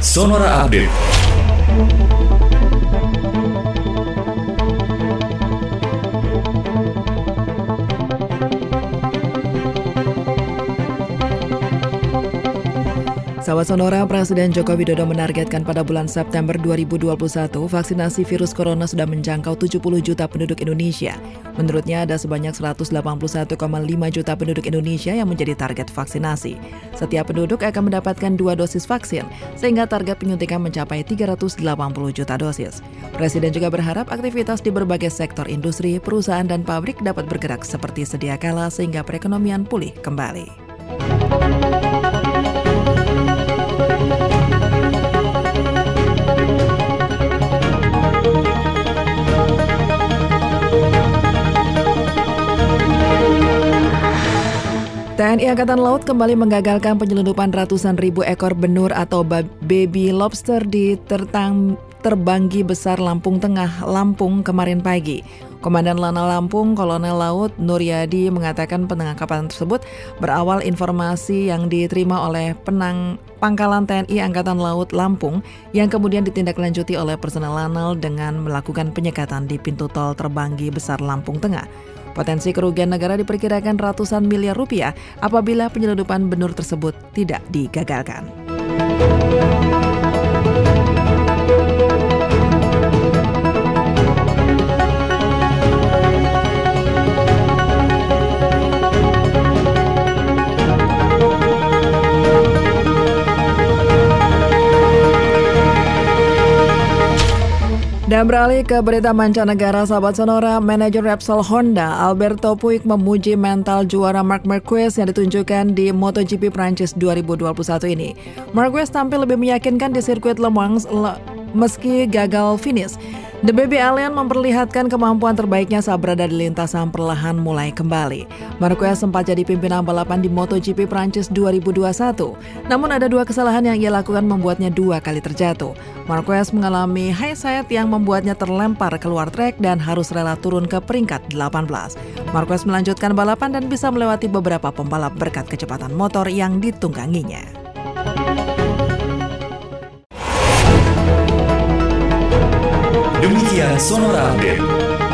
Sonora Update. Sahabat Sonora, Presiden Joko Widodo menargetkan pada bulan September 2021 vaksinasi virus corona sudah menjangkau 70 juta penduduk Indonesia. Menurutnya ada sebanyak 181,5 juta penduduk Indonesia yang menjadi target vaksinasi. Setiap penduduk akan mendapatkan dua dosis vaksin, sehingga target penyuntikan mencapai 380 juta dosis. Presiden juga berharap aktivitas di berbagai sektor industri, perusahaan, dan pabrik dapat bergerak seperti sedia kala sehingga perekonomian pulih kembali. TNI Angkatan Laut kembali menggagalkan penyelundupan ratusan ribu ekor benur atau baby lobster di Tertang Terbanggi Besar Lampung Tengah, Lampung kemarin pagi. Komandan Lana Lampung, Kolonel Laut Nuryadi mengatakan penangkapan tersebut berawal informasi yang diterima oleh penang Pangkalan TNI Angkatan Laut Lampung yang kemudian ditindaklanjuti oleh personel Lanal dengan melakukan penyekatan di pintu tol Terbanggi Besar Lampung Tengah. Potensi kerugian negara diperkirakan ratusan miliar rupiah apabila penyelundupan benur tersebut tidak digagalkan. Dan beralih ke berita mancanegara, sahabat Sonora, manajer Repsol Honda, Alberto Puig memuji mental juara Mark Marquez yang ditunjukkan di MotoGP Prancis 2021 ini. Marquez tampil lebih meyakinkan di sirkuit Le Mans meski gagal finish. The Baby Alien memperlihatkan kemampuan terbaiknya saat berada di lintasan perlahan mulai kembali. Marquez sempat jadi pimpinan balapan di MotoGP Prancis 2021. Namun ada dua kesalahan yang ia lakukan membuatnya dua kali terjatuh. Marquez mengalami high side yang membuatnya terlempar keluar trek dan harus rela turun ke peringkat 18. Marquez melanjutkan balapan dan bisa melewati beberapa pembalap berkat kecepatan motor yang ditungganginya. Demikian Sonora Update.